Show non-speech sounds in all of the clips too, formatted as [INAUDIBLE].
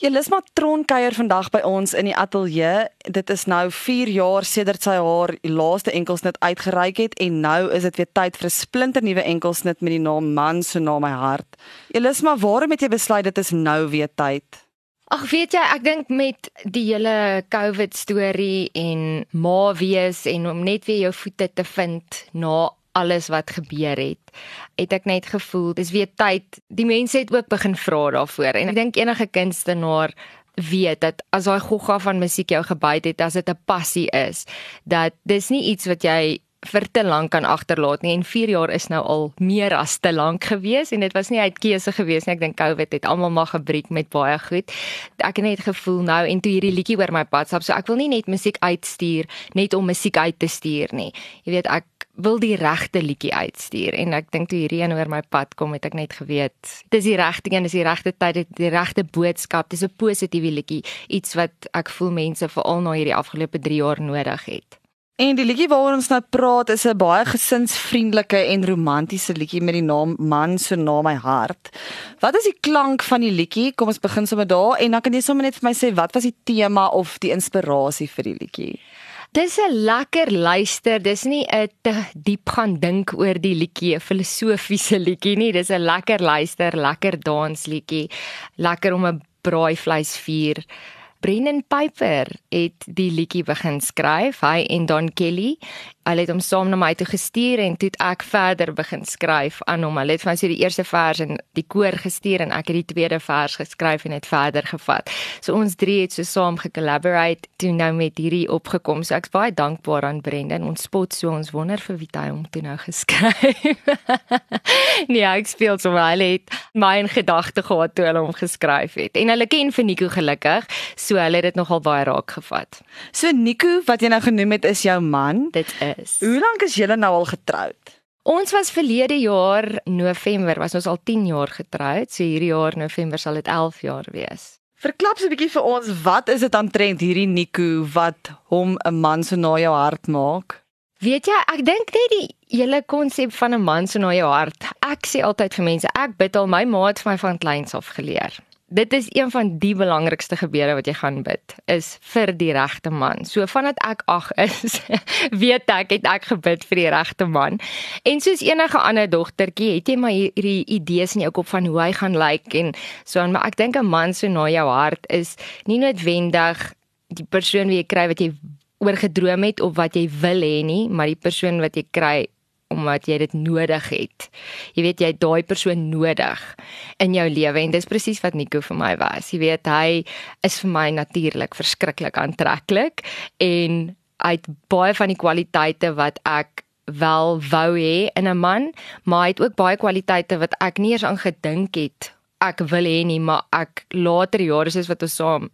Jelisma Tron kuier vandag by ons in die ateljee. Dit is nou 4 jaar sedert sy haar laaste enkelsnit uitgereik het en nou is dit weer tyd vir 'n splinternuwe enkelsnit met die naam Man so na my hart. Jelisma, waarom het jy besluit dit is nou weer tyd? Ag weet jy, ek dink met die hele COVID storie en ma wees en om net weer jou voete te vind na alles wat gebeur het, het ek net gevoel dis weer tyd. Die mense het ook begin vra daarvoor en ek dink enige kunstenaar weet dat as daai gogga van musiek jou gebyt het, as dit 'n passie is, dat dis nie iets wat jy vir te lank kan agterlaat nie. En 4 jaar is nou al meer as te lank gewees en dit was nie uit keuse gewees nie. Ek dink Covid het almal maar gebreek met baie goed. Ek het net gevoel nou en toe hierdie liedjie oor my pad stap so ek wil nie net musiek uitstuur net om musiek uit te stuur nie. Jy weet ek wil die regte liedjie uitstuur en ek dink toe hierdie een oor my pad kom het ek net geweet dis die regte een dis die regte tyd dit die regte boodskap dis 'n positiewe liedjie iets wat ek voel mense veral na hierdie afgelope 3 jaar nodig het En die liedjie waaroor ons nou praat is 'n baie gesinsvriendelike en romantiese liedjie met die naam Man so na my hart. Wat is die klank van die liedjie? Kom ons begin sommer daar en dan kan jy sommer net vir my sê wat was die tema of die inspirasie vir die liedjie? Dis 'n lekker luister. Dis nie 'n diep gaan dink oor die liedjie, 'n filosofiese liedjie nie. Dis 'n lekker luister, lekker dansliedjie. Lekker om 'n braaivleisvuur. Brendan Piper het die liedjie begin skryf, hy en Don Kelly. Hulle het hom saam na my toe gestuur en toe ek verder begin skryf aan hom. Hulle het van sy die eerste vers in die koor gestuur en ek het die tweede vers geskryf en het verder gevat. So ons drie het so saam gecollaborate toe nou met hierdie opgekom. So ek's baie dankbaar aan Brendan. Ons spot so ons wonder vir wie hy hom toe nou geskryf. [LAUGHS] nee, ek speel so wel het my in gedagte gehad toe hulle hom geskryf het. En hulle ken vir Nico gelukkig, so hulle het dit nogal baie raak gevat. So Nico, wat jy nou genoem het, is jou man. Dit is. Hoe lank is julle nou al getroud? Ons was verlede jaar November was ons al 10 jaar getroud. So hierdie jaar November sal dit 11 jaar wees. Verklap so 'n bietjie vir ons, wat is dit aantrent hierdie Nico wat hom 'n man so na jou hart maak? Weet jy, ek dink net die hele konsep van 'n man so na jou hart. Ek sê altyd vir mense, ek bid al my maat vir my van kleins af geleer dit is een van die belangrikste gebede wat jy gaan bid is vir die regte man. So vandat ek ag is, [LAUGHS] weet ek het ek gebid vir die regte man. En soos enige ander dogtertjie, het jy maar hierdie idees in jou kop van hoe hy gaan lyk like en so aan, maar ek dink 'n man so na jou hart is nie noodwendig die persoon wie jy kry wat jy oorgedroom het of wat jy wil hê nie, maar die persoon wat jy kry omdat jy dit nodig het. Jy weet jy het daai persoon nodig in jou lewe en dis presies wat Nico vir my was. Jy weet hy is vir my natuurlik verskriklik aantreklik en hy het baie van die kwaliteite wat ek wel wou hê in 'n man, maar hy het ook baie kwaliteite wat ek nie eens aan gedink het ek wil hê nie, maar ek later jare soos wat ons saam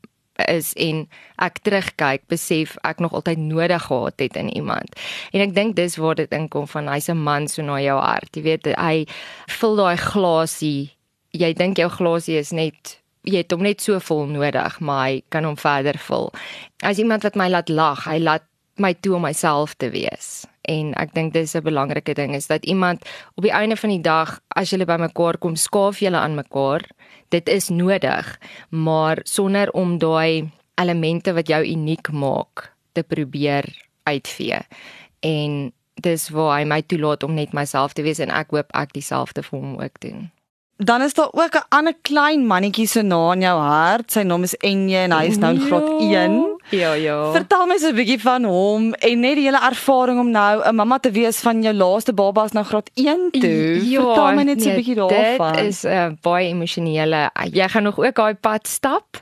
is en ek terugkyk, besef ek nog altyd nodig gehad het in iemand. En ek dink dis waar dit inkom van hy's 'n man so na jou hart. Jy weet, hy vul daai glasie. Jy dink jou glasie is net jy het hom net so vol nodig, maar hy kan hom verder vul. As iemand wat my laat lag, hy laat my toe om myself te wees. En ek dink dis 'n belangrike ding is dat iemand op die einde van die dag as jy by mekaar kom, skaaf julle aan mekaar dit is nodig, maar sonder om daai elemente wat jou uniek maak te probeer uitvee. En dis waar hy my toelaat om net myself te wees en ek hoop ek dieselfde vir hom ook doen. Dan is daar ook 'n ander klein mannetjie se naam in jou hart. Sy naam is Enje en hy is nou in graad 1. Ja, ja. Vertel my so 'n bietjie van hom en net die hele ervaring om nou 'n mamma te wees van jou laaste baba is nou graad 1 toe. Ja, Vertel my net so 'n nee, bietjie daarvan. Dit is 'n uh, baie emosionele. Jy gaan nog ook daai pad stap.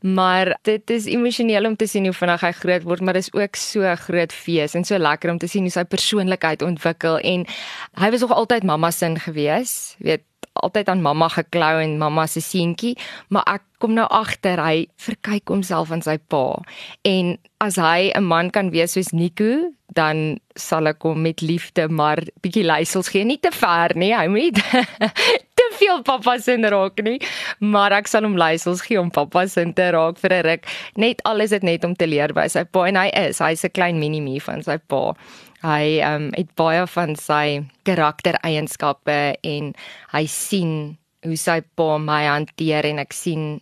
Maar dit is emosioneel om te sien hoe vinnig hy groot word, maar dis ook so 'n groot fees en so lekker om te sien hoe sy persoonlikheid ontwikkel en hy was nog altyd mamma se in gewees. Weet altyd aan mamma geklou en mamma se seentjie, maar ek kom nou agter hy verkyk homself aan sy pa. En as hy 'n man kan wees soos Nico, dan sal ek hom met liefde maar bietjie leisels gee, nie te ver nie. Hy moet [LAUGHS] te veel pappa se raak nie, maar ek sal hom leisels gee om pappa se te raak vir 'n ruk. Net alles dit net om te leer by sy pa en hy is, hy's 'n klein mini-me van sy pa. Hy um, het baie van sy karaktereienskappe en hy sien hoe sy pa my hanteer en ek sien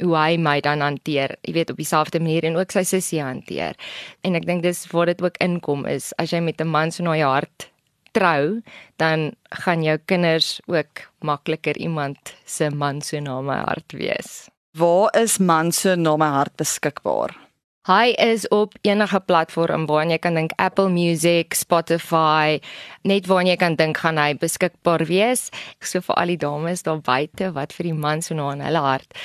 hoe hy my dan hanteer, jy weet op dieselfde manier en ook sy sussie hanteer. En ek dink dis waar dit ook inkom is as jy met 'n man so na jou hart trou, dan gaan jou kinders ook makliker iemand se man so na my hart wees. Waar is man so na my hart beskikbaar? Hy is op enige platform waar jy kan dink Apple Music, Spotify, net waar jy kan dink gaan hy beskikbaar wees. So vir al die dames daar buite wat vir die man so na in hulle hart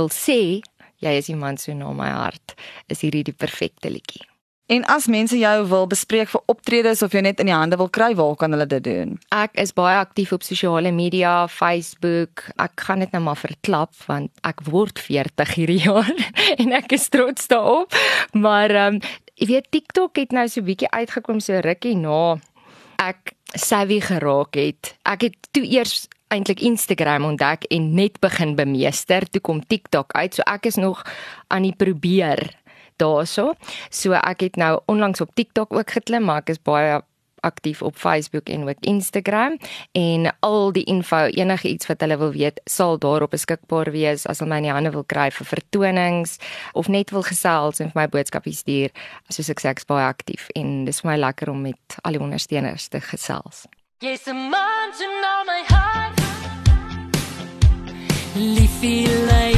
wil sê, jy is die man so na my hart, is hierdie die perfekte liedjie. En as mense jou wil bespreek vir optredes of jy net in die hande wil kry, waar kan hulle dit doen? Ek is baie aktief op sosiale media, Facebook. Ek gaan dit nou maar verklap want ek word 40 hierdie [LAUGHS] jaar en ek is trots daarop. Maar ehm um, jy weet TikTok het nou so bietjie uitgekom so rukkie na ek savvy geraak het. Ek het toe eers eintlik Instagram ontdek en net begin bemeester. Toe kom TikTok uit. So ek is nog aan die probeer daarso. So ek het nou onlangs op TikTok ook geklim, maar ek is baie aktief op Facebook en ook Instagram en al die info enige iets wat hulle wil weet sal daarop beskikbaar wees as hulle my in die hande wil kry vir vertonings of net wil gesels en vir my boodskappe stuur soos ek sê ek's baie aktief en dis vir my lekker om met al die ondersteuners te gesels. Yes, a man to know my heart. Leafy life.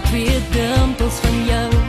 to